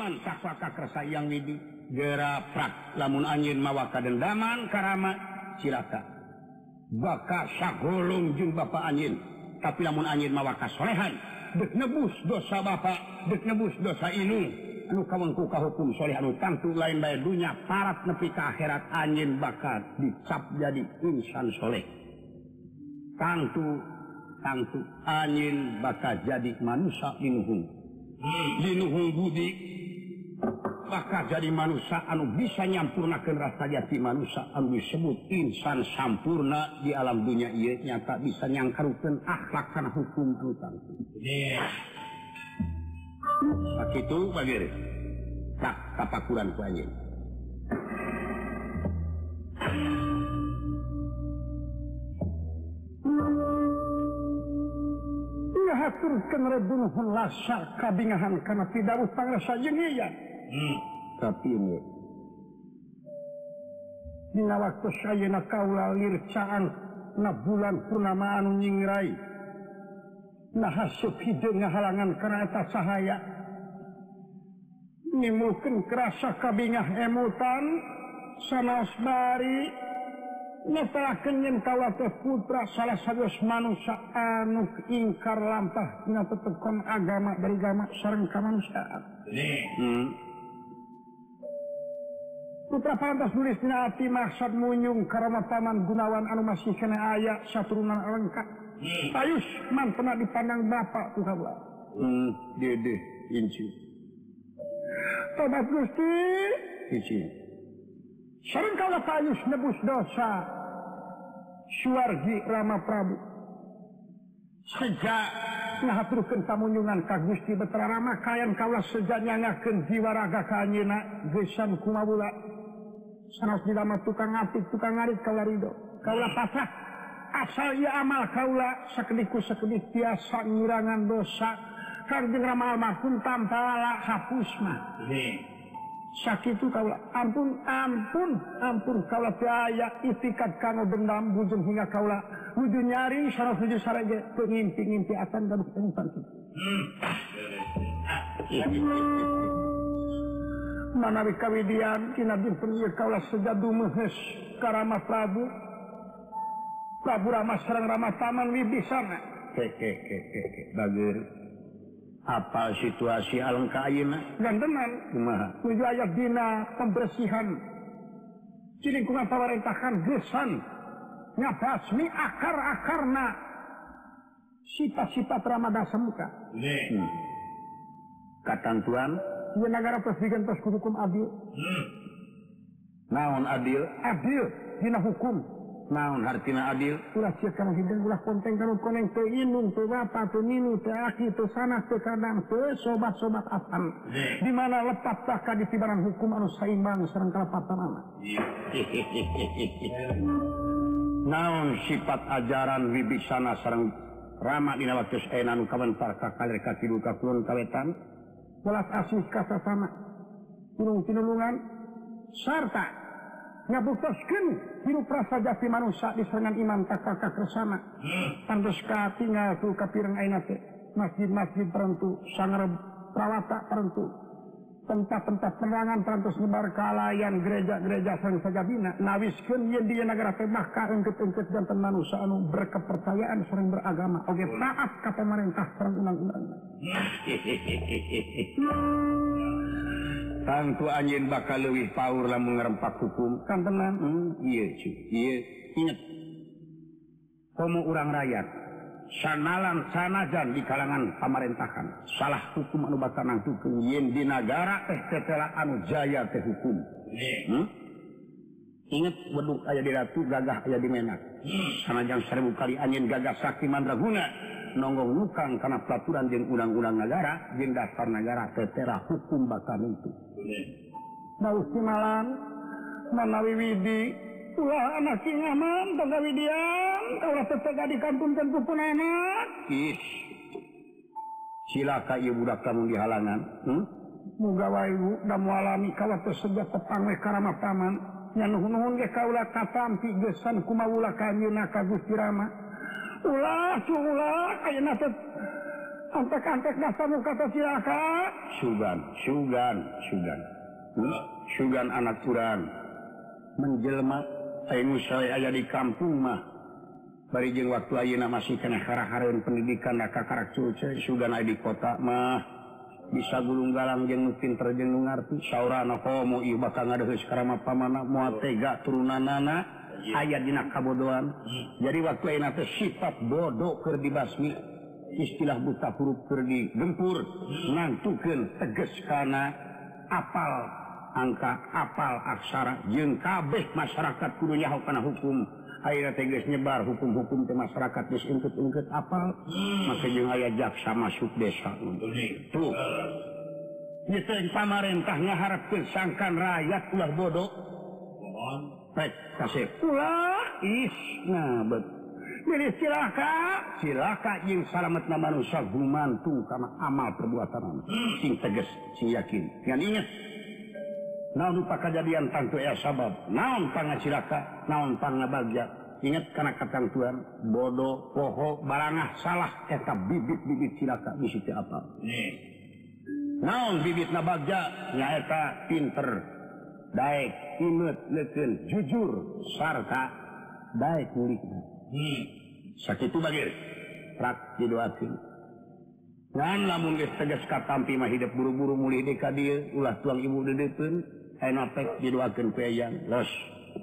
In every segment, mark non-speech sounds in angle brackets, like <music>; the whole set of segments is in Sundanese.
Iman sakwakaksa yang widi geraprak lamun anjin mawaka dendaman karama silaka baka sagolong jeng Bapak anjin tapi lamun anjin mawa solehan dek nebus dosa Bapak dek nebus dosa ini anu kawengku kahukum soleh anu tangtu lain bae dunya parat nepi ke akhirat anjin bakal dicap jadi insan soleh. Tangtu tangtu anjin bakal jadi manusia dinuhung. Dinuhung budi. maka jadi manusia anu bisa nyampurnakan rasa jati manusia anu disebut insan sampurna di alam dunia ia nyata bisa nyangkarukan akhlak karena hukum anu yeah. itu bagir tak kapakuran ku anjing Ngahaturkan redun hunlasar kabingahan karena tidak utang rasa jengian. Hmm. tapi ini. Dina waktu saya na kaula lircaan na bulan purnama anu nyingrai. Na hasub hideung ngahalangan kereta cahaya. Nimukeun kerasa kabingah emutan sanaos bari netelakeun yen putra salah satu manusia anu ingkar lampah dina tetepkeun agama dari agama sareng kamanusiaan. Hmm. Putra pantas nulis hati maksud munyung karena paman Gunawan anu masih kena ayat saturunan lengkap. Hmm. Ayus man pernah dipandang bapak tuh kabar? Hmm, dede inci. Tobat gusti. Inci. Sering kalau ayus nebus dosa. Suargi rama prabu. Sejak ngaturkan tamunyungan ka Gusti Betara Rama kayan kawas sejak nyangakan jiwa raga kanyina gesan kumabula. sanas dilama tukang ngatik tukang ngarit kaula ridho kaula pasrah. Asal ia amal kaula sekedihku sekedih biasa ngirangan dosa. Kanjeng ramal almarhum tampala hapus mah. Sakit itu kaula ampun ampun ampun. Kaula biaya itikat kanggo dendam bujung hingga kaula wujud nyari sanas wujud saraja pengimpi ngimpi akan dan pengimpi hmm. menarik kawidian kaulah sejadu mehes karama Prabu. Prabu Rama Serang Rama Taman Widi sana apa situasi alangkain ganteman menuju ayat dina pembersihan. Di lingkungan pemerintahan gesan nyabasmi akar-akar na sifat-sifat Ramadan semuka hmm. katantuan negara presiden pas hukum Adil. Hmm. Naon Adil? Adil Dina hukum. Naon Hartina Adil? Ulah cek kana hidang ulah konteng kana koneng te inung te bapa te minu te aki te sana te kadang te sobat sobat asan di mana lepat tak di tibaran hukum anu saimbang serang kalapatanana anak <laughs> naon sifat ajaran wibisana serang ramah dina wates enan kawentar kakal rekakidu kakulun kawetan? belas asih kata sama gunung Tinulungan sarta ngabuktaskan hirup rasa jati manusia di serangan iman kakak kersana tandes ka tinggal tu kapireng aina masjid-masjid perentu sangar perawata perentu tempat-tempat penerangan terantos nyebar kalayan gereja-gereja sang sagabina nawiskeun yen di negara teh maka engket-engket janten manusia anu berkepercayaan sering beragama. Oge taat ka pemerintah perang undang-undang. Tantu anjin bakal lebih power lah mengerempak hukum. Kan tenan hmm, iya cuy iya. Inget kamu orang rakyat sanalan sanajan di kalangan pamarentahan salah hukum anu bakal hukum yen di negara teh tetela anu jaya teh hukum. Hmm? ingat weduk ayah di ratu gagah ayah di menak. Hmm. Sanajan seribu kali angin gagah sakti mandraguna nonggong lukang karena peraturan jeung undang-undang negara jeung dasar negara tetera hukum bakal itu. Mau Nah, malam menawi widi ulah anak sing aman, tangga widian, kaulah kampung tentu pun anak. Ih, silaka ibu budak kamu di halangan. Hmm? Muga wae ibu dan mualami kawat tersebut tepangwe karama paman. nya nuhun-nuhun ge kaulah katampi gesan kumawula ka Gusti rama. Ulah, cung ulah ayeuna teh Antek-antek nasamu kata silaka. Sugan, sugan, sugan. Hmm? Sugan anak kurang. Menjelma saya di kampung mah barijeng waktu Ayeuna masih keneharun pendidikan kakak sugan di kota mah bisa gulung galang jeng mungkin terjeng ngerti sauranamo bakal sekarang pamana muatega turunan nana ayat dina kabodohan. Hmm. Jadi waktu enak sifat bodoh ker dibasmi istilah buta huruf ker digempur hmm. nantukeun teges kana apal angka apal aksara. Jengkabeh masyarakat kudunya karena hukum. Air teges nyebar hukum-hukum ke masyarakat disungkut-ungkut apal. Hmm. Maka jeung aya jaksa masuk desa. Itu pamarentah ngaharap kesangkan rakyat ulah bodoh. Baik, kasih. Ulah is nah bet milih silaka silaka yang salamet nama manusia gumantung karena amal perbuatan. Hmm. Sing tegas sing yakin. Yang ingat. naon lupa kejadian tangtu ya sabab? Naon panga silaka naon panga bagja ingat karena katang Tuhan bodoh poho barangah salah eta bibit bibit silaka di situ apa? Nih. naon bibit na bagja nyaeta pinter daek imut leken jujur sarta daek miliknya hmm. sakit bagir prak didoakin dan lamun geus tegas katampi mah hidup buru-buru mulih deka dieu ulah tuang ibu dedepeun? enak didoakan kueang los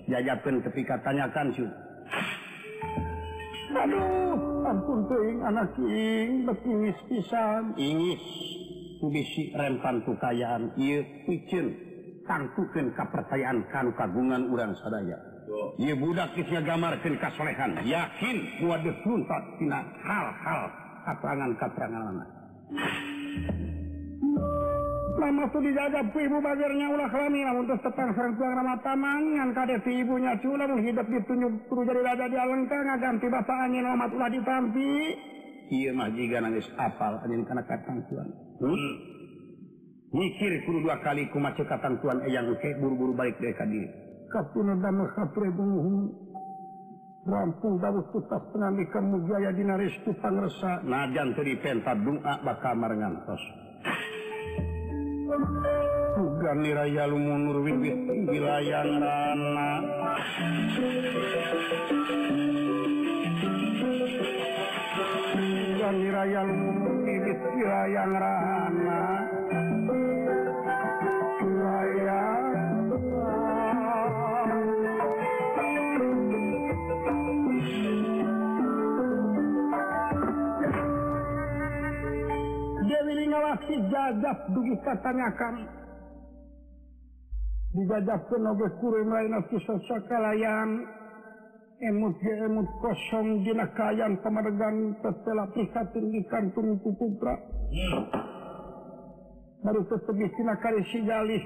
jajakan ketika tanyakan su Aduh ampun teuing anak ing betiwis pisan. Ingis kubisi rempan tukayaan iya picin tangkukan kepercayaan kanu kagungan urang sadaya. Iya budak kisnya gamarkan kasolehan. Yakin buat desuntot tina hal-hal keterangan-keterangan anak mamah tuh dijajab ibu bagirnya ulah kami namun terus tetang serang tuang nama tamangan kade si ibunya cula mun hidup ditunjuk turu jadi raja di alengka ngaganti basa angin mamat ulah ditampi iya mah jika nangis apal angin karena katang tuan hmm? hmm. mikir kudu dua kali ku macu katang tuan eyang ke buru-buru balik dari kadiri kapuna damu kapre bunguhun Rampu dawuh tutas penami kamu jaya dinaris tu pangresa. Najan teri penta ak bakal marengan. Gani Raya Lumunur Wiwit Wilayang Rana Gani Raya Lumunur Wiwit Wilayang Rana jajah dugi katanyakan dijajah penoge kurung lain sakalayan. Emut-emut kosong jinakayan pemergan setelah pisatin di kantung itu putra baru tetebis kali sigalis.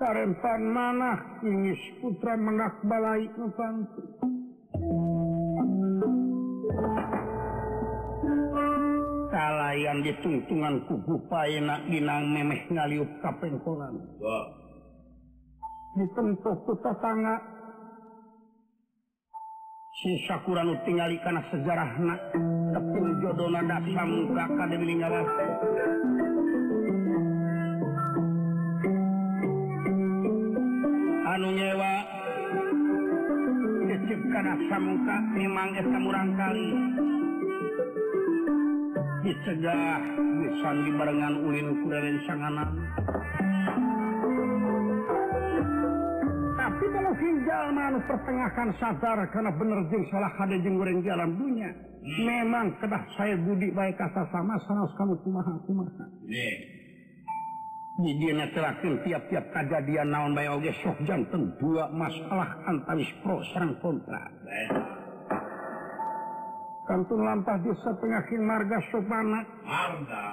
Karempan mana ingis putra mengakbalai nupantu hayang ditungtungan kugupa enak dinang memeh ngaliup kapengkolan. Ditentuh ku tetangga. Si sakura nu tingali kana sejarahna tepung jodona dasa muka kademi ngawas anu nyewa cecep kana samuka memang eta murang kali dicegah wisan dibarenngan Ulin Kurelen sanganan. Tapi kalau hinjalman pertengahkan sadar karena benerjung salah ada jeng goreng jalan dunia hmm. memang kedah saya budi baik kata sama sanas kamu kumaha kumaha. Jidiana terakhir tiap-tiap kejadian naon bayoge sok jantung dua masalah antaris pro serang kontra. kantun lampah desa penyakit marga Sopana. Marga.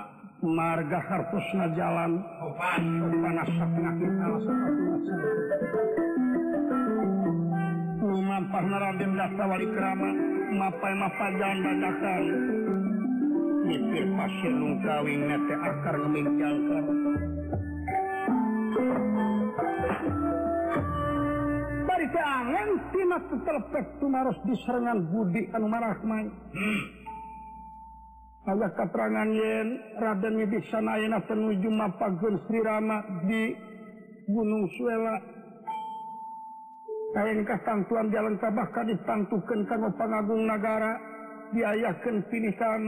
Marga hartosna jalan. Sopana. Penyakit Lumampah naraden dasa wali kerama. Mapai mapa janda datang Mikir pasir nungkawing nete akar ngeming jangkar. harus diserangan Budi Anmarahman hmm. agak keterangan yen Raden di sanaina penuju Mapagun Srirama di Gunung Suela. Kaingkah tangtuan jalan Kabahkah ditantukan kanggo pangagung negara diayakan pilihan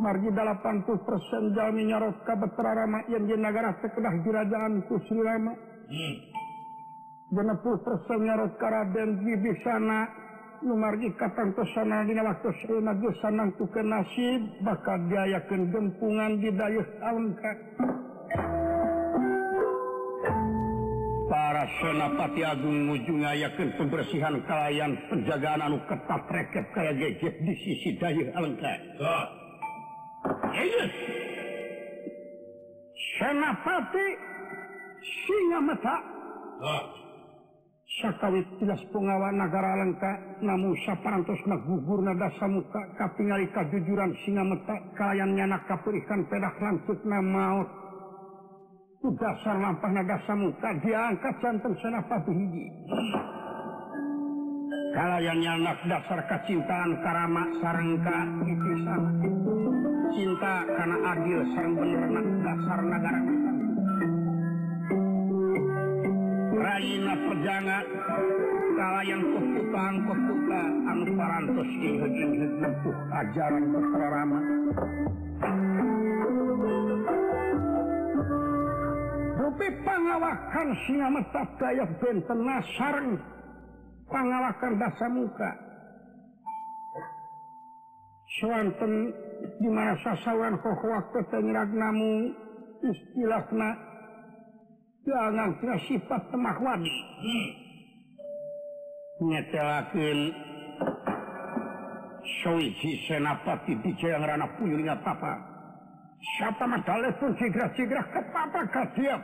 margi 80 persen jami nyarot kabetrarama yang di negara sekedah kerajaan ku Srirama hmm. benepuh persenyarotkaraden di sana numargi katantosana dina waktu seunagi sanang tu ke nasib bakal diayakeun gempungan di dayeuh angka para senapati agung ngujung ayakeun pembersihan kalayan penjagaan anu ketat reket kaya gejet di sisi dayeuh angka senapati singa mata sakawit tuas pengawa negara lengka namun sapparantos nagugur nadasa muka kapingali kajujuran singa metak kayannya na kapurikan pedak langsung na maut dasar lampah nadasa muka diangkat santen senapati hiji kalayannya anak dasar kecintaan karama sarangka itu sama cinta karena adil sarang bener dasar negara. Raina perjangan kalayan keputang keputa anu parantos di hujung nempuh ajaran keserama. Rupi pangawakan singa metap daya benten nasareng pangawakan dasa muka. Swanten di mana sasawan hohoak ketengirag namu istilahna jangan sifat temahwadi hmm. ngetelakin Soiji senapati dijayang rana puyuh ingat papa. Siapa madale pun cigrah-cigrah ke papa ke dia iya.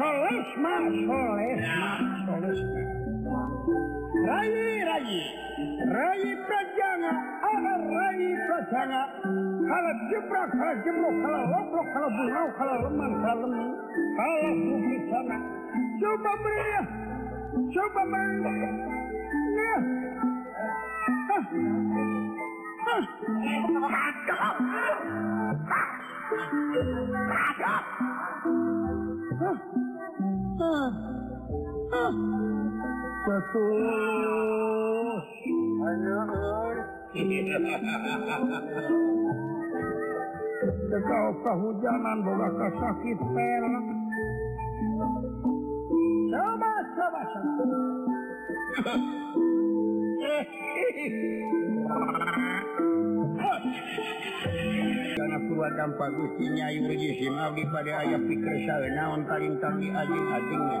Solisman, solisman, solisman. Rai Prajanga, ala Rai Prajanga, kala jebra, kala jemlo, kala loblok, kala bunau, kala leman, kala lemi, kala bumi sana. Coba meriah, coba meriah. Nah. Hah. Hah. Hah. Hah. Hah. Hah. Beto Tekakah kehujanan boga kas sakit per karena kuatan pagustinya Yuji Sinau di pada ayah pikir saya naon paling tadi anjing-anjingnya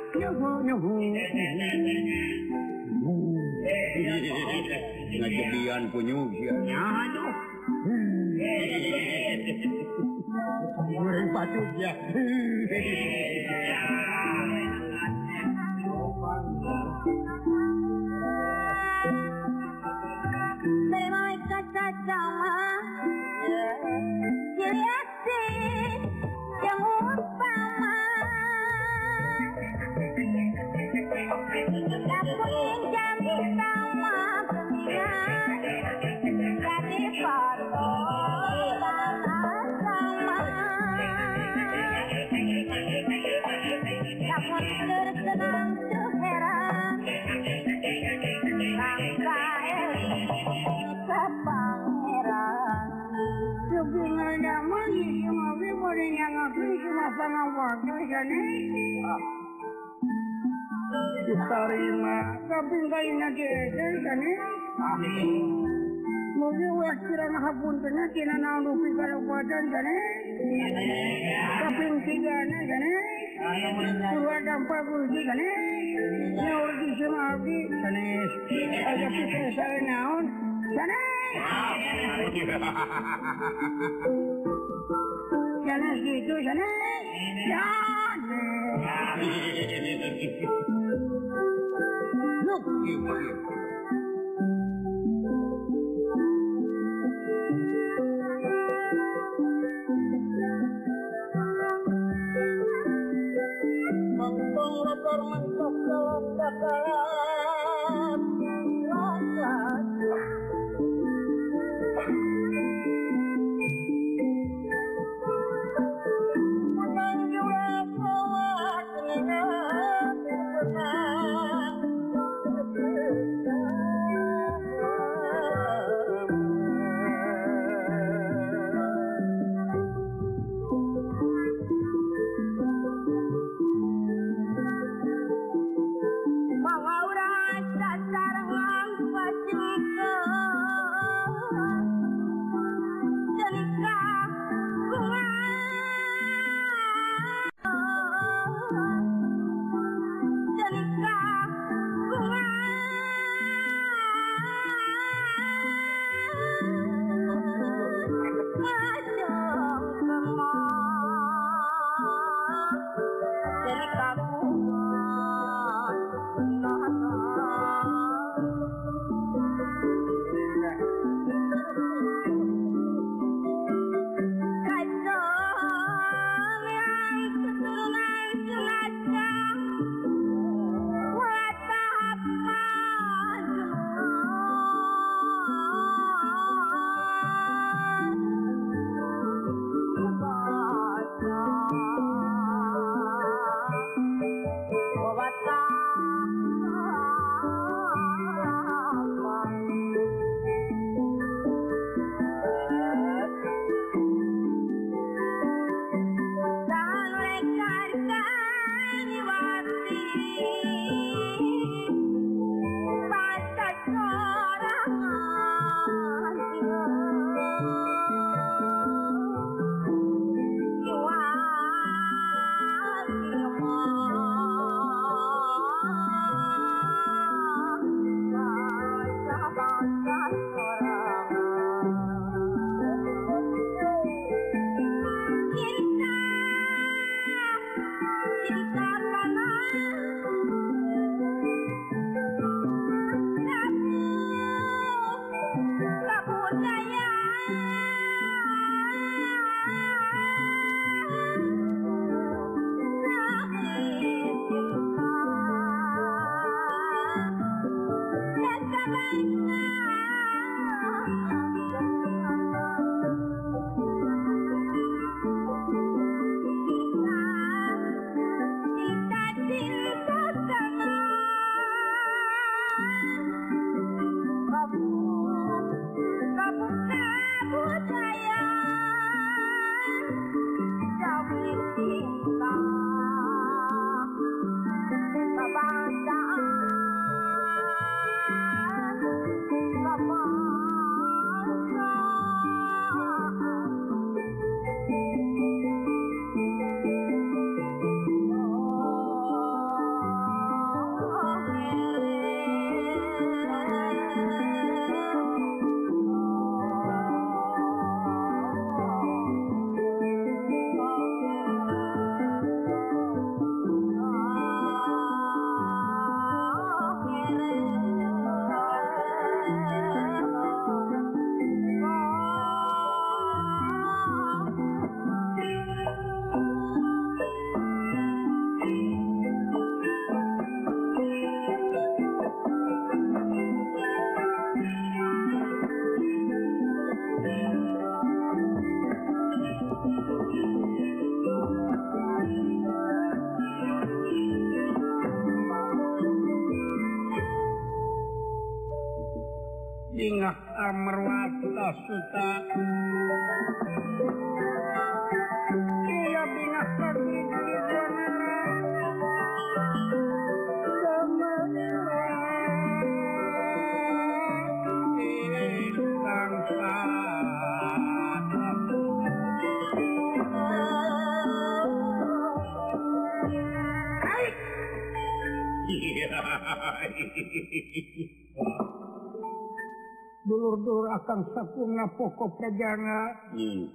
kejadian punya patut ya <laughs> Mujurpun kena na lupi badan kaping tiga dua dampak bulji nyaurgi sama abdi ganes ada pikir saya naon ganes ganes gitu ganes ya. Look, you Obata. <laughs> dulur-dulur akan sapuna pokok perjana hmm.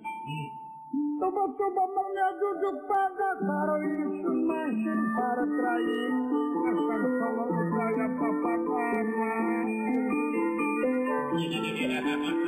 coba-coba menyaduduk pada karoin semakin para terakhir akan selalu saya papa aman. <laughs>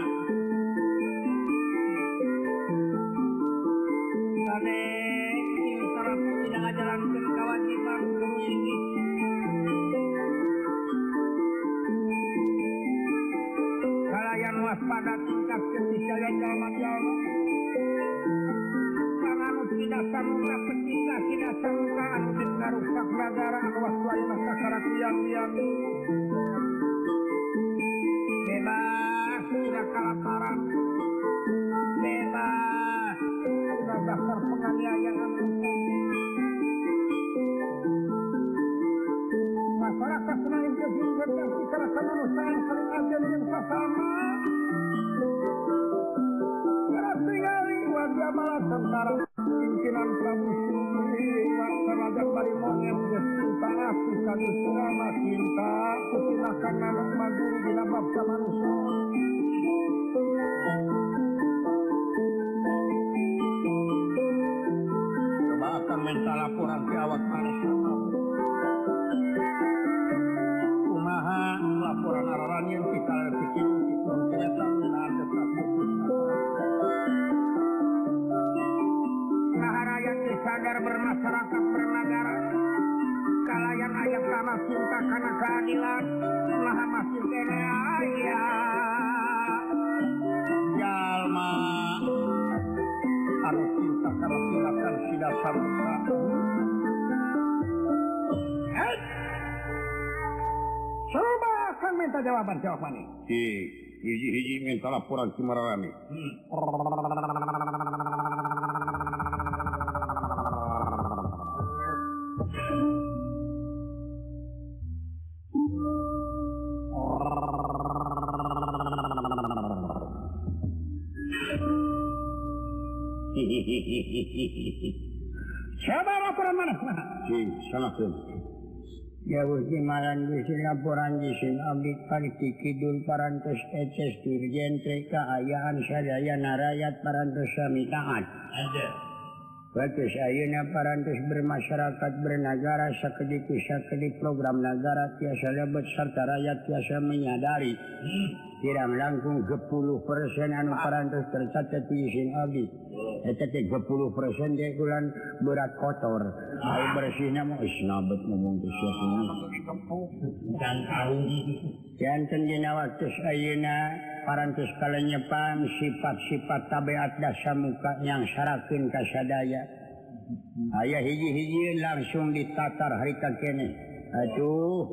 kuranci mararami Hihihihihihi. Şababa kuranmanı. Şey, sana söyleyeyim. Yasin abdi Parti Kidul parantos eces Dirjen TK Ayaan sadaya narayat parantos Sami Taat. Bagus ayeuna parantos bermasyarakat bernegara sakediku sakedi program negara tiasa lebet serta rakyat tiasa menyadari. Hmm. Tidak melangkung ke persen anu parantos tercatat di Yasin 10 persen dia bulan berat kotor. Air bersihnya mau isnabet ngomong jantanjena waktu Ayeuna parantos kalenyepan sifat-sifat tabiat dasar muka yang syaratin kasadaya. Ayah hiji-hiji langsung ditatar harita kene. Aduh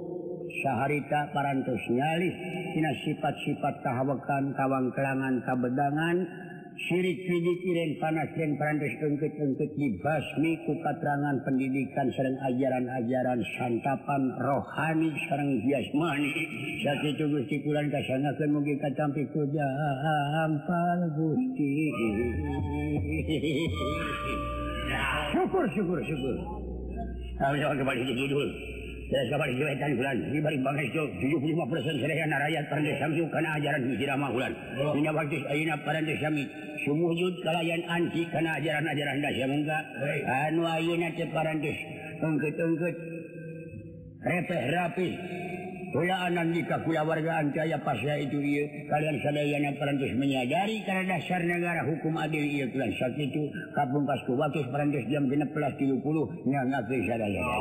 saharita parantos nyalis. Tina sifat-sifat kahawakan kawang kelangan kabedangan. sirik-sidik Iren panas dan perantes ungkit-ungkit dibasmi ku katerangan pendidikan serang ajaran-ajaran santapan rohani sareng jasmani sakitu itu Gusti kulan kasanakan mugi katampi ku jampal Gusti. Syukur syukur syukur. Kami soal kembali di judul rakyat Pandesyu karena ajaran hijrahmah bulan. Oh. Dina waktu Aina Pandesami sumujud kalian anti karena ajaran-ajaran dasya enggak anu Auna Parantes tungket-tungket repeh rapi. Kuyaanan di kuyawargaan kaya pasya itu iya kalian sadayana parantos menyadari karena dasar negara hukum adil iya kalian saat itu kapungkas kubatus Perancis jam 16.30 nya nyangati sadayana.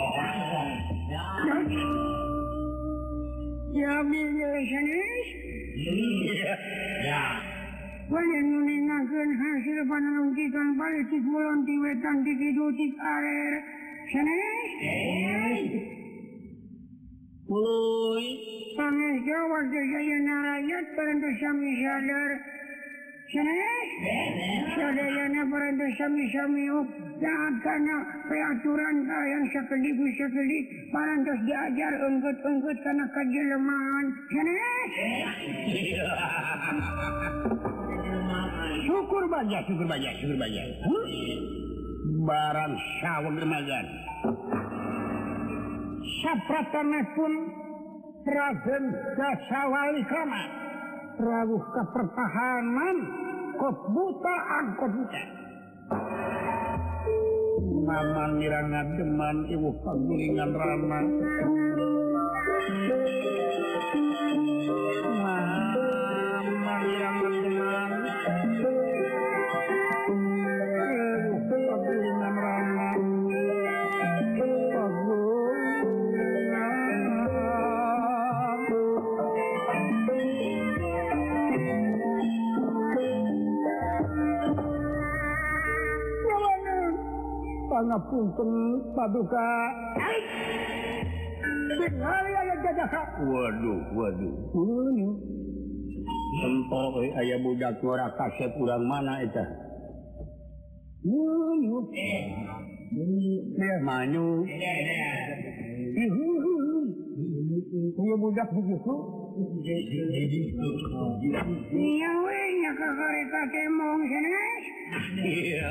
Ya bila sanes. Ya. Wala nuningakan hasil panelungkikan balik tikulan tiwetan tikidutik arer sanes. Ya. Eh. Tangan Jawa sedaya rakyat perintah sami sadar. Sanes? Sadayana perintah sami-sami taat karena peraturan yang sekeliku sekelik parantos diajar ungkut-ungkut karena kejelemahan. Sanes? Syukur baja, syukur baja, syukur baja. Huh? Barang sawah gemajan. sapratanaipun Raden Dasawali Krama rawuh kepertahanan kebuta angkotnya Mama miranga deman ibu pagulingan rama. Mama miranga deman. ngapunten paduka. Waduh waduh. Empok eh, aya budak ora kasep kurang mana eta eh, manyu. Iya budak begitu. Iya weh, nya kare kakek mong senes. Iya.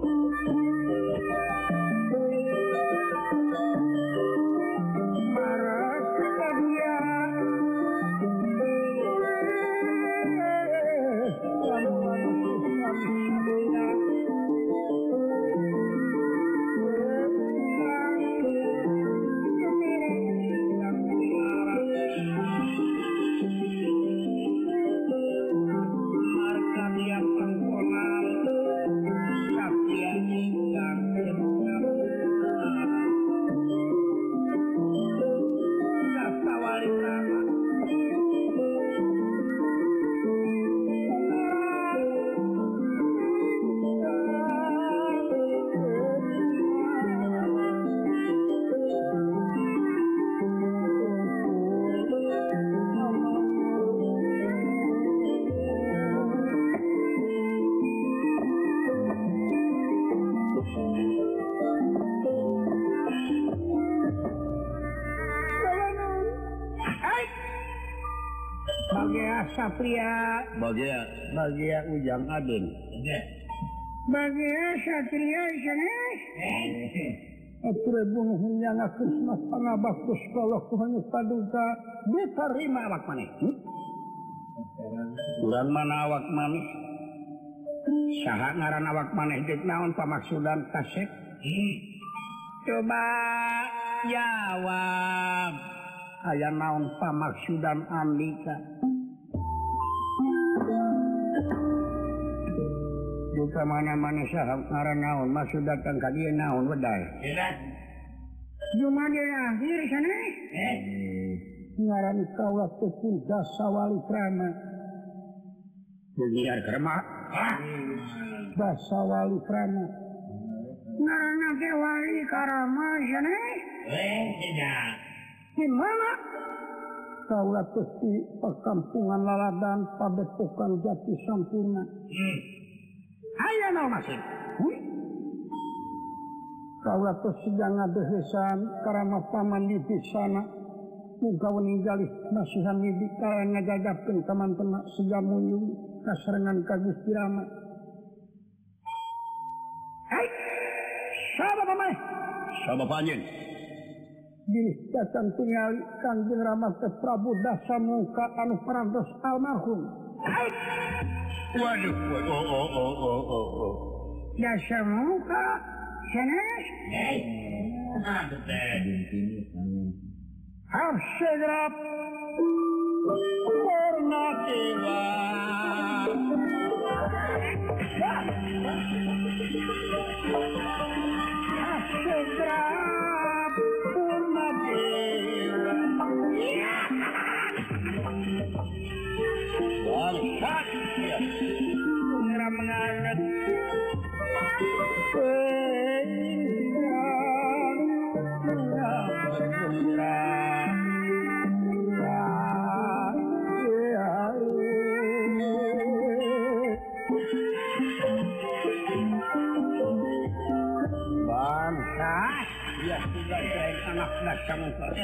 bagia bagia ujang Adun. Bagia Satria sanes eh. Atribun hunyana kusmas pangabak kalau kuhani paduka Diterima awak manis hmm? Kurang mana awak mana? Saha ngaran awak maneh deuk naon pamaksudan kasep? Hmm. Coba jawab. Aya naon pamaksudan Andika? kemana-mana sahab ngaran naon maksud datang ka dieu naon wedai. Cuma dia lahir sana? Eh? eh ngaran kaulah teh dasa wali prama Mengiar kerma ah. Dasa wali prama Ngaran ke wali karama sana? Eh mana? Gimana teh di perkampungan laladan pabetukan jati sampurna. Hmm. kauan karama paman di sana. Muka meninggal masihan di karena ngagagapkan teman-teman sejamunyu muyung kaserengan kagus pirama Hai. Sahabat pamai! sahabat panjen Bilih datang tinggal kanjeng ramah Prabu dasa muka anu perantos almarhum. Hai. Wonderful. Oh, oh, oh, oh, oh, oh. oh. Ya shamuka? Shanash? Hey, not bad. Have shut up. Or not even.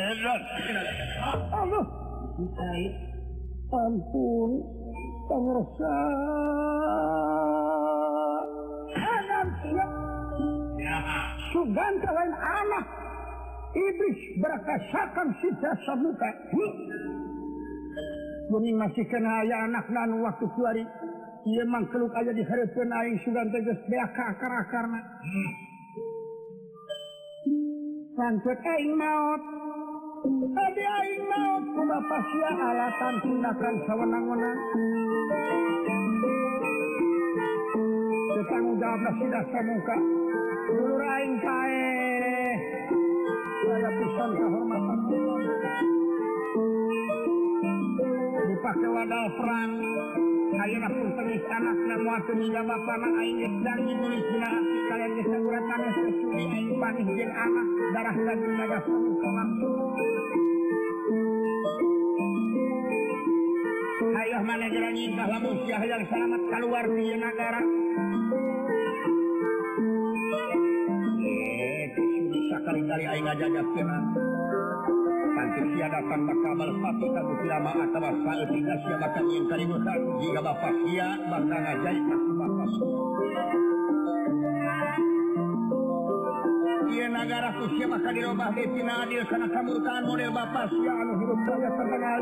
Hezron. Allah. Ampun. Pangersa. Anak siap. Sugan kalian anak. Iblis berkasakan si jasa muka. Bumi masih kena ayah anak nan waktu kuari. Ia mangkeluk aja diharapkan aing sugan tegas beaka akar-akarna. Hmm. Sangkut aing maut. pasya alatan tindakan sewenang-wenang Tetanggung jawab sudah semuka Dulur aing pae Ada pisan kehormatan Dipakai wadah perang Ayeuna pun tengis tanah namuatun hingga bapana aing dan ditulis dina hati kalian geus uratan geus aing panih jeung anak darah daging naga semuka langsung negara nyikah lamun yang selamat keluar di negara. Sekali-kali aing ngajajakkeun Pantik siada tanpa kabel pati kagu silama atawa saeutik asia bakal yang kali musak jika bapak sia bakal ngajai pasti bapak Ia negara kusia maka dirobah di Cina adil karena kamurkaan model bapak sia anu hidup saya terkenal.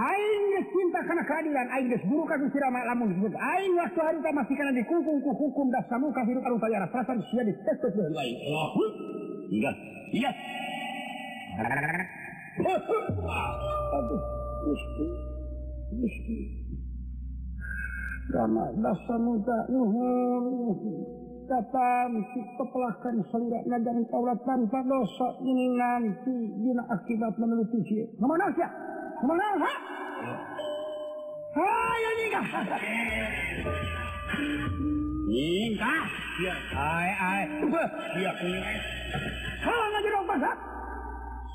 Aing geus cinta kana keadilan, aing geus buru ka Gusti Rama lamun disebut. Aing waktu hari teh masih kana dikungkung ku hukum das samuka hirup anu tayara perasaan sia di tes tes deui aing. Iya. Iya. Aduh, Gusti. Gusti. Rama das samuka nuhun. Kapan si kepelakan selirak nagan Taurat tanpa dosa ini nanti dina akibat menuruti sih. Ke mana sih? menang ha ayo nikah nikah ya ai ai ya kalau Pak. jerok pasak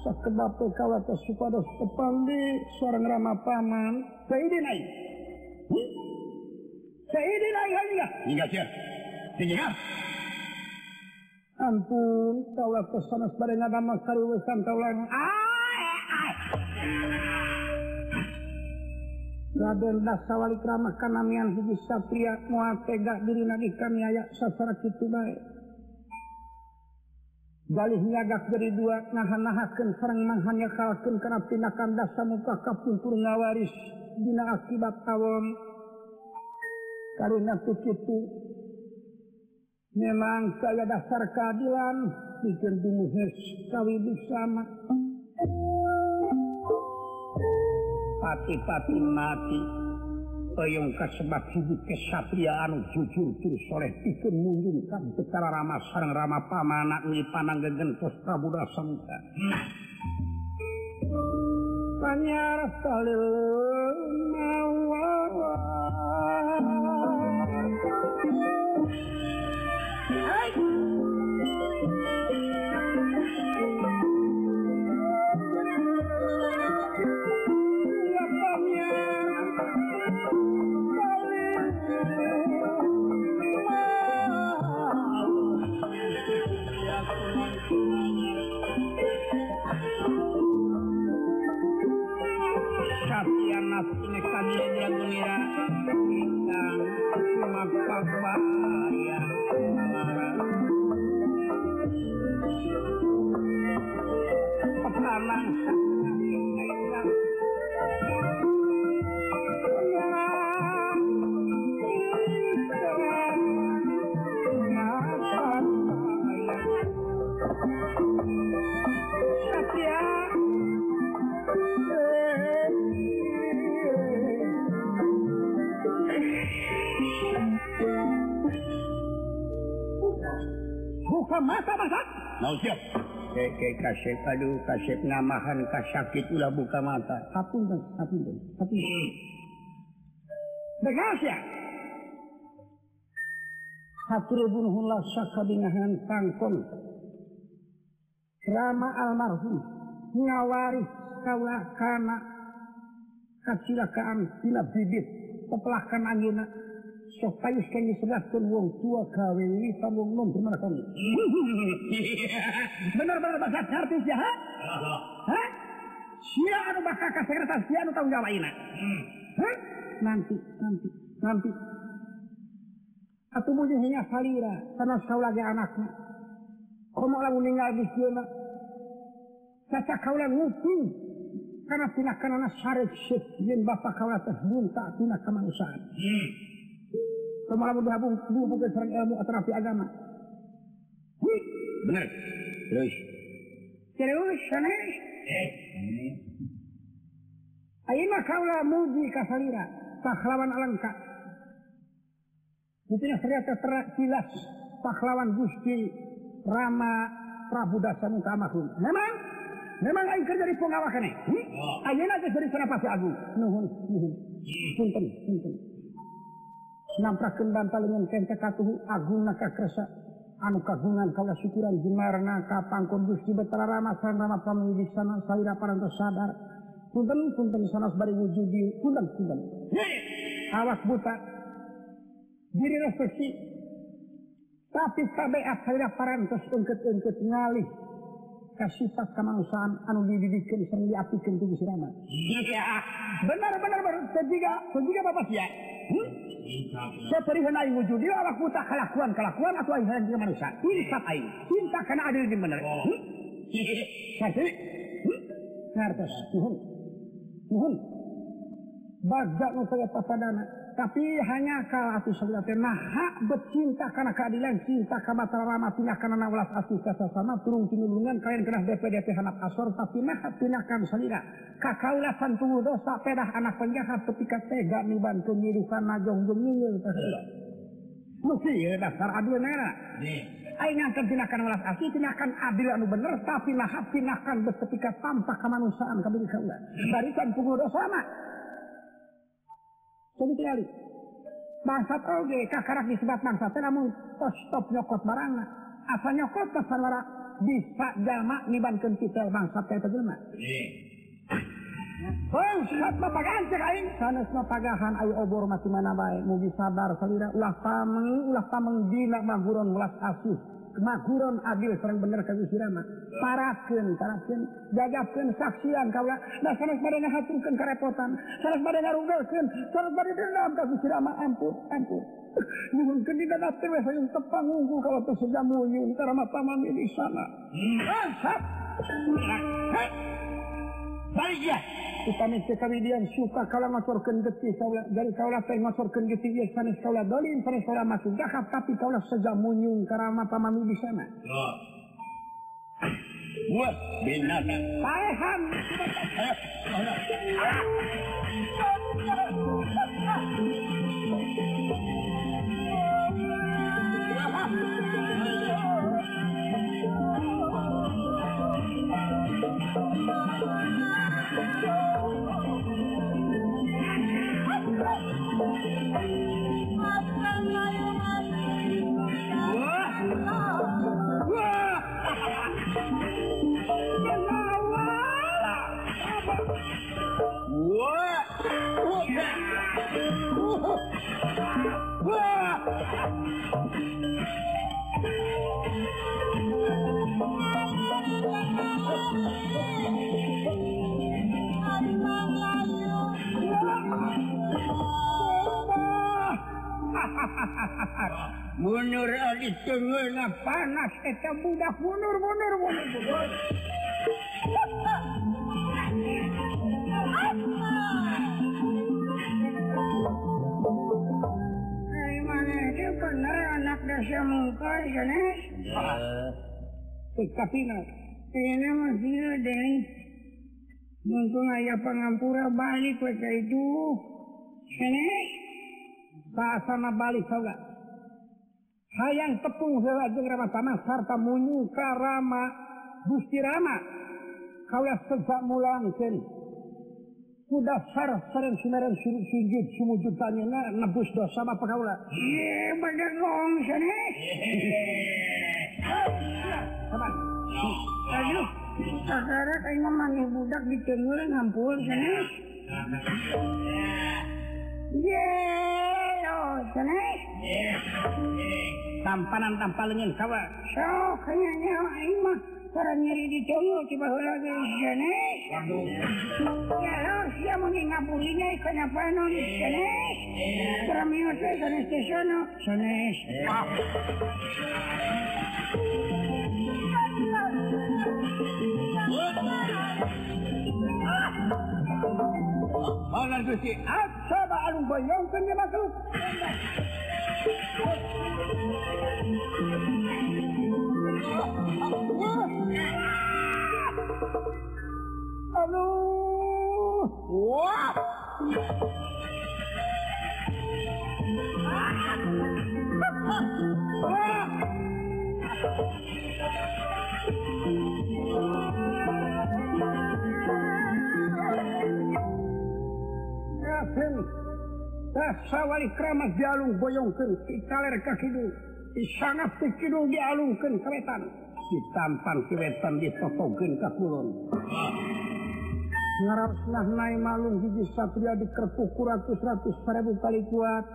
sekedap kawa ke supaya tepandi suara ngerama paman seidi naik seidi naik kan enggak enggak sih enggak ampun kawa ke sana sebarang agama kau kaulang ai ai Raden dasawali walikra kanamian hiji satria moal tegak diri nadi kami ayak sasara kitu bae. Galih nyagak dari dua nahan-nahakeun sareng manghanyakalkeun kana tindakan dasa muka kapungkur ngawaris dina akibat awon. Karena kitu memang saya dasar keadilan bikin dumuhes kawin bersama. pati-pati mati peyong kasebat hidup kesatriaan jujur terus soleh itu menunjukkan secara ramah sarang ramah pamanak ni panang gegentos Prabu Dasangka. Panyar salil mawawah kasep aduh kasep ngamahan kas sakit ulah buka mata. Hapun dong hapun dong hapun hmm. begas ya haturubun hula sakabingahan kangkon Rama almarhum ngawaris kawakana kacilakaan tina bibit peplakan angina. supayaskan diserahkan wong tua kawewi pamung nom gimana kamu? Benar-benar bahasa artis ya? Mm. ha? Hah? Sia anu bakal ka sekretaris sia anu tanggung jawab ayeuna. Hah? Nanti, nanti, nanti. Atuh mungkin hanya salira karena saula ge anakna. Komo lamun ninggal di sieuna. Caca kaula ngutung karena tindak karena syarat syekh yang bapak kaula teh minta tina kemanusiaan. Hmm. Semua bergabung bukan serang ilmu atrafi agama. Hih, benar. Terus. Terus, sanes. Eh. Ayeuna kaulah muji ka salira, pahlawan alangka. Mungkin ternyata terkilas pahlawan Gusti Rama Prabu Dasamuka Maklum. Memang, memang aing kerja di pengawakannya. Hmm? Oh. Ayeuna geus jadi sanapati agung. Nuhun, nuhun. Hmm. Punten, punten. napraken bantalingan kente katuhu agung naka kresa anu kagungan kala syukuran jimarna ka pangkon Gusti Betara Rama Sangrama pamuji sana salira parantos sadar. Punten punten sanas bari wujudi punten punten. Awas buta. Diri refleksi. Tapi tabiat salira parantos engket-engket ngalih ka sifat kemanusiaan anu dididikeun sareng diapikeun ku Gusti Rama. Benar benar benar. Ketiga sejiga bapak ya hmm? Seperihan aing wujud dia awak buta kelakuan kelakuan atau aing hayang manusia. Insaf aing. Cinta kana adil jeung bener. Oh. Satu. Hartos. Hmm? Nuhun. Nuhun. Bagdak nu saya hmm? pasadana. Tapi hanya kalau aku sebelah nah hak bercinta karena keadilan cinta karena rama pindah karena nawalas asih kasa sama turun tinulungan kalian kena DP-DP anak asor tapi nah pindahkan salira kakaulah santungu dosa pedah anak penjahat ketika tega niban kenyirikan najong jeng ningil Mesti ya dasar adil. Aing ngangkat tindakan walas asih, tindakan adil anu bener, tapi nah tindakan ketika tampak kemanusiaan kabeh kaulah. Barikan pungu dosa mah. bangsat oge disebut disebab bangsa namun tos stop nyokot barang. Asa nyokot tos saudara bisa jalma nibankeun titel bangsa teh tegelna Oh, mah mapagaan cek aing. Sanes mapagahan ayo obor mati mana bae. Mugi sabar salira. Ulah pameng ulah pameng dina maguron ulas asuh. makuron adil serang bener kamu sirama parakeun tarakeun jagakeun saksian kaula da sanes bade ngahaturkeun karepotan sanes bade ngarugelkeun sanes bade dendam ka sirama ampun ampun. Nyuhun keun di dadap teh tepang unggul kalau teu sejamu nyuhun karama paman di sana. Hmm. Ah, kejadian suka kalau ngaturkan getih dari kaulah teh ngaturkan getih ya sanes kaulah dolim sanes kaulah masuk gahap tapi kaula sega munyung karama pamami di sana. Oh. Wah binatang. Paehan mundur panas budak munur, munur, munur, mundur. bener anak dasar mungkar sana. Tapi nak, ini masih ada Mungkin ayah pengampura balik baca itu. Sana. Bahasa sama balik tau gak? Hayang tepung hewa jeung Rama Tanah sarta munyu ka Rama Gusti Rama. Kaulah sejak mulangkeun udah fair sering sinaren sujud sujud sumujud tanya na nebus dosa apa kau kaula iya pada gong sana teman aduh sekarang kayak manggil budak di tenggul ngampul sana iya oh sana iya. tampanan tampalnya kawa so kayaknya aing mah. para nyeri dicoyo coba orang geus jenis nyaros ya mun ngapurinya kenapa non jenis pramio teh geus teh sono jenis Maulan Gusti, apa ba'al bayong kanya makhluk? Alô? Tässä oli kramat vielä on pojonkin. Täällä käsikin. sangat kecil dialungkan keretan ditampan kewetan ditotogen ke kulon. Ngarap nah naik malung hiji satria dikerpuk ratus ratus seribu kali kuat.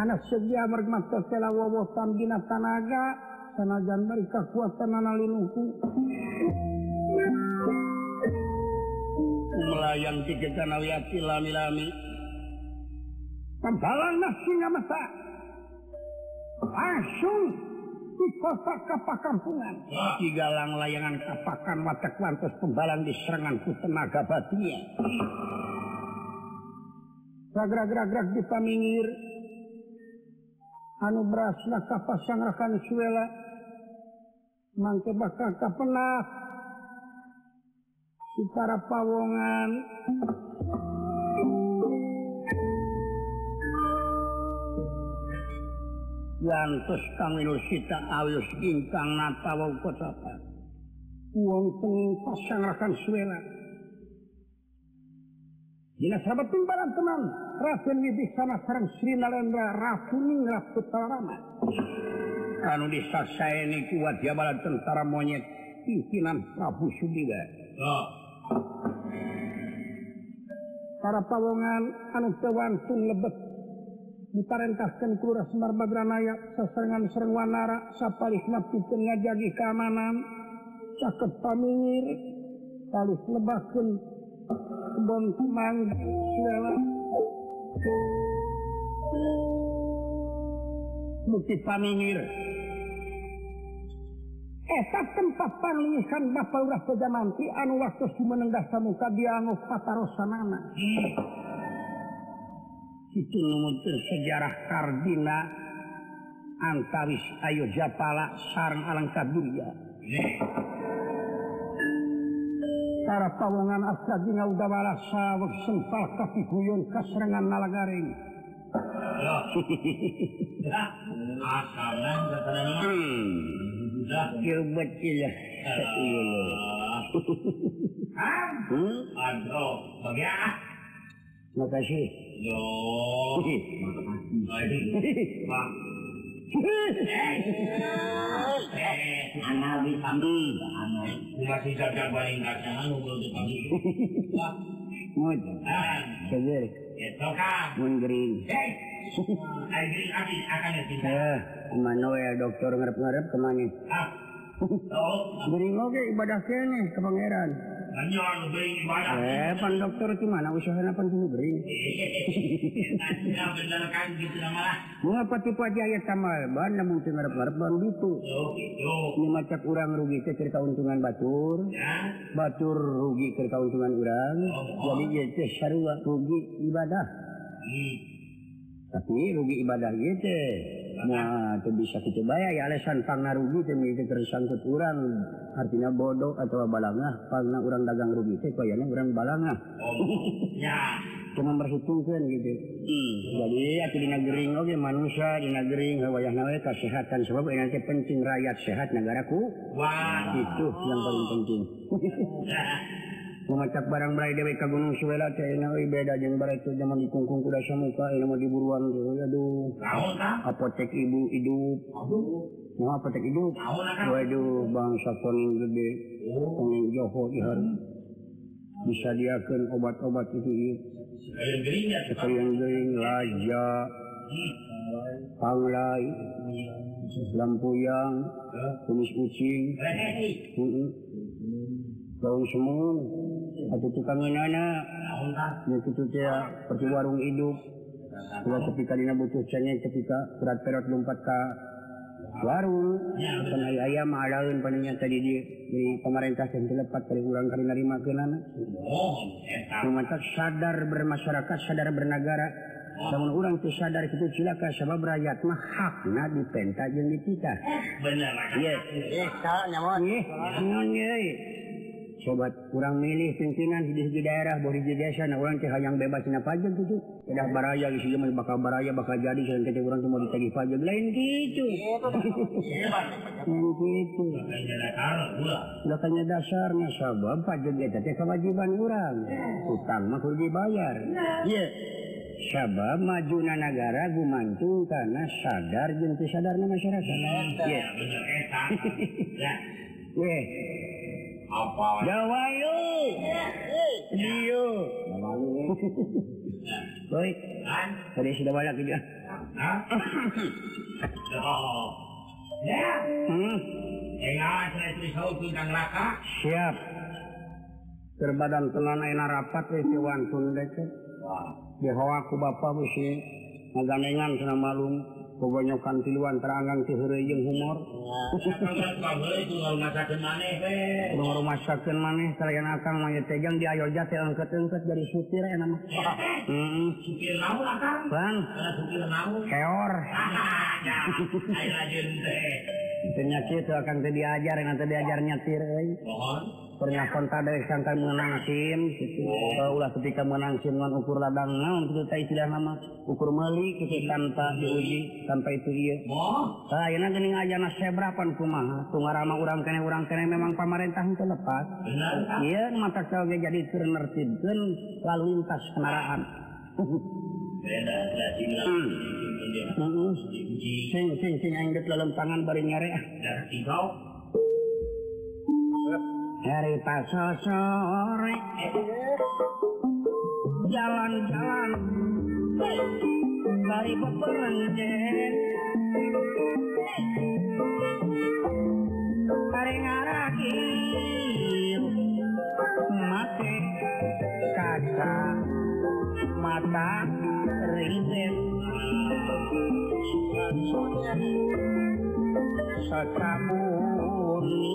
Anak sedia mergmat kesela wawotan dina tanaga sanajan bari kekuatan anak linuku melayan tiga kanal lami-lami. Kampalan nafsunya masak. langsung Kapakampungan digalang layangan kapakan watak lantas pembalan di seranganku tenaga batia. Gerak-gerak-gerak di pamingir. Anu berasna kapasang rakan suela. Mangke bakal kapenak Di para pawongan. lantas kangita alus ingkang natawa kota uang pasang rakan suela Dina sahabat timbalan teman Raden Widhi sana sarang Sri Nalendra Ratu Ningrat Kutarama Anu disasai ini kuat jabalan tentara monyet Pimpinan Prabu Sudiga oh. Para pawongan anu tewantun lebet diparentahkan Kelurahan Marbagranayak sereng wanara sapalih nafsu ngajagi keamanan caket pamingir kalih lebahkeun kebon mangga Bukti pamingir Eta tempat parlisan Bapak Urah Pejamanti anu waktu menendah samuka diangu patarosanana. Hmm. itu nuntun sejarah kardina antawis ayo japala sarang alangkah dunia. Para pawongan asdina udahwala sawek sempal kaki guyon kaserangan nala garing Aduh, aduh, <laughs> bagaimana? Makasih. Yo. Makasih. Pak. Anak di pambi, anak. Masih jaga baling kaca, lu kalau di pambi. Pak. Mod. Seger. Etoka. Mun gering. Hei. Ai gering api akan cinta. Ya, ke mana ya dokter ngarep-ngarep ke mana? Ah. Oh. Gering oke ibadah kene ke pangeran. Eh, pan dokter mana usahanya pan dulu beri. <laughs> Mengapa tipu aja ayat sama ban namun sing ngarep ban gitu. Ini macam kurang rugi ke cerita untungan batur. Batur rugi cerita untungan urang. Jadi ieu teh sarua rugi ibadah. Tapi rugi ibadah ieu teh Nah bisa gitu ya alasan pangna rugi demi tersangkut urang. Artinya bodoh atau balangah pangna orang dagang rugi kayaknya orang balangah. Ya <laughs> cuma berhitungkan gitu. Hmm. jadi aku di gering oke manusia di negering wayah nawe kesehatan sebab nanti penting rakyat sehat negaraku. Wah. Itu yang paling penting. Oh. <laughs> mengacap barang berai dewe ka gunung suwela teh na euy beda jeung bare itu zaman dikungkung kuda samuka ieu mah diburuan aduh. Naon apotek ibu hidup? Aduh. Nah apotek hidup waduh bangsa kuning gede. Kuning joho ihar bisa diakeun obat-obat itu ieu yang gering laja panglai. Lampuyang kumis kucing. Daun semua atau tukang inana seperti warung hidup. Ketikadina butuh cengeng ketika berat perot lompat ka warung ayam ah, malaun pannya tadi di di pemerintah yang dilepat dari kurang kali dari makanan mantap sadar bermasyarakat sadar bernegara. Namun orang itu sadar itu silaka sebab rakyat mah hakna di penta jeung di kita iya. Iya nyawa iya. sobat kurang milih pimpinan di daerah Borijasa orang yang bebas pajak gitu. Udah baraya isi bakal baraya bakal jadi saya kecil orang cuma ditagih pajak. Lain gitu. Gitu. Datanya dasarnya sabab pajak eta teh kewajiban orang. Utang mah kudu dibayar. Iya. Sabab majuna negara gumantung karena sadar jeung teu sadarna masyarakat. Iya bener eta <laughs> Apa? Jawayu. Iya. Jawayu. Kan? Hoi. Tadi sudah banyak kerja. Ya. Hmm? Enggak, Saya saya sautu dan laka. Siap. Terbadan tenan enak rapat wis wantun deket. Wah. Di hawa ku bapak wis ngagandengan sana malum. kebanyakan tiluan teranggang jeung humor. Rumahken maneh kalian akan megang di ayo jati angkat-angkat dari supir enak Bang keor. Penyakit akan tadi diajar nanti diajar tirai pernah kontak dari sangka menang SIM gitu. Eh, ulah ketika menang SIM dengan ukur ladang naon itu teh istilah nama ukur meuli gitu tanpa diuji tanpa itu iya. Tah ayeuna geuning ajana sebrapan kumaha tungarama urang kene urang kene memang pamarentah teu lepas. Iya mata oge jadi keur nertibkeun lalu lintas kendaraan. Hmm. hmm, hmm. Sing sing sing anggit lelem tangan bari nyare. Hari pasal sore. Jalan-jalan. Dari peperangan, Hari ngaraki Mati kaca Mata ribet. Secabuni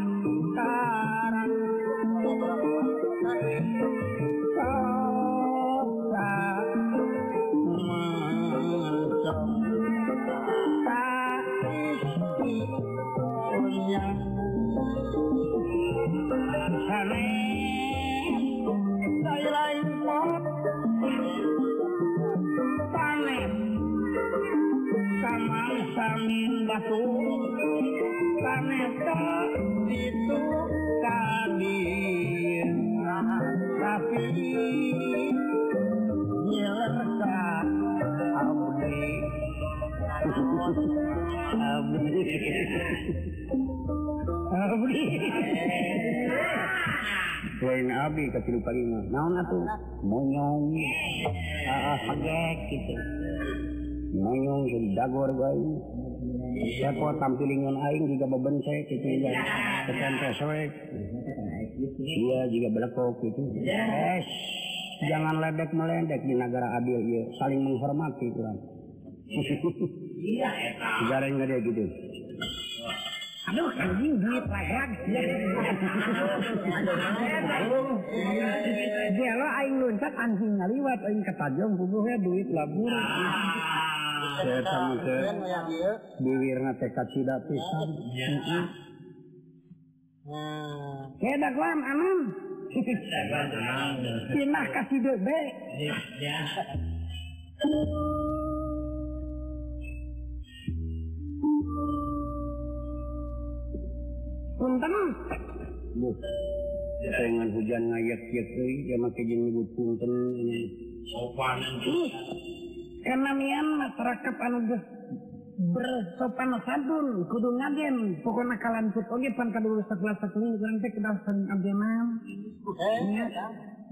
batu kaneta itu kadir tapi nyelerka abdi abdi abdi lain abdi kecil palima naon atuh monyong. Ah pagek gitu. Monyong jadi dagor Iya kok tampilingan aing juga bebencek gitu ya. Tekan peswek. Iya juga belekok gitu. eh Jangan ledek meledek di negara adil ya. Saling menghormati kurang. Iya, Gareng gede gitu. Aduh, anjing duit lagak. Dia lo aing loncat anjing ngaliwat aing ketajam bubuhnya duit labur. Ah. diwirna kacida pisan. Dalam aman pinah kasih debe Punten. Duh. Dengan hujan ngayak-yak euy, ya make jeung nyebut punten ini. Sopan. kenamian masyarakat anu bersopan sadun kudu ngaden pokoknya kalian put oge pan kadulur sekelas sekelas nanti kedasan abdi eh, ya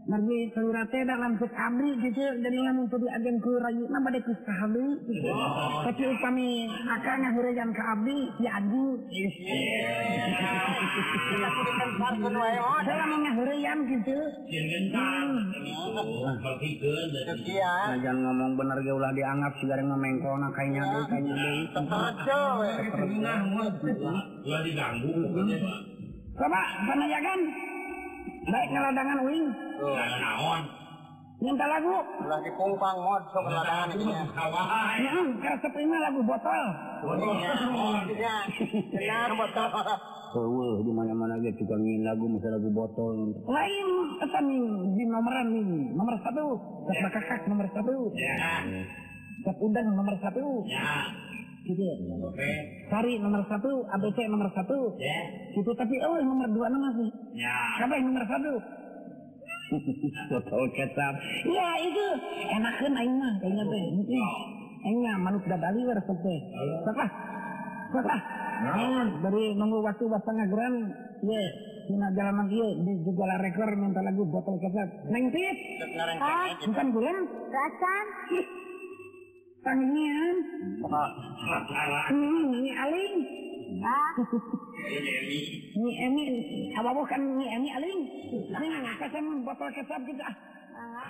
bagi saudara dalam sik gitu jadi yang itu di agen ku rayu nama dek ke abri gitu. tapi kami akan ngahurajan ke abri ya adi dalam yang gitu jangan ngomong bener ge ulah dianggap segala ngomengkol nah kayaknya deh kayaknya deh terus ulah diganggu Bapak, sana ya kan? Baik ngeladangan wing. Jangan naon. Minta lagu. Ulah dipungpang mod sok ladangan ini. Ya, karena prima lagu botol. Ya, benar botol. Heueuh di mana-mana ge tukang nyin lagu masa lagu botol. Lain nih di nomoran nih nomor satu. Tek kakak nomor satu. Ya. Udang nomor satu. Ya. Gitu. Oke. Sari nomor satu, ABC nomor satu. Ya. Gitu tapi oh nomor dua nama sih. Ya. Siapa yang nomor satu? <laughs> Botol kecap. Ya itu enakan aing mah kayaknya teh. Aing mah manuk dadali resep teh. Siapa? Siapa? Naon dari nunggu waktu basa ngageran ye Cina jalanan ieu di jugala rekor minta lagu botol kecap. Neng Tit. Ah, bukan gula. Racan. Tangian. Hmm, ini aling. Ah. Ini Emi, apa bukan ini Emi aling? Ini kasih botol kecap kita. Ah.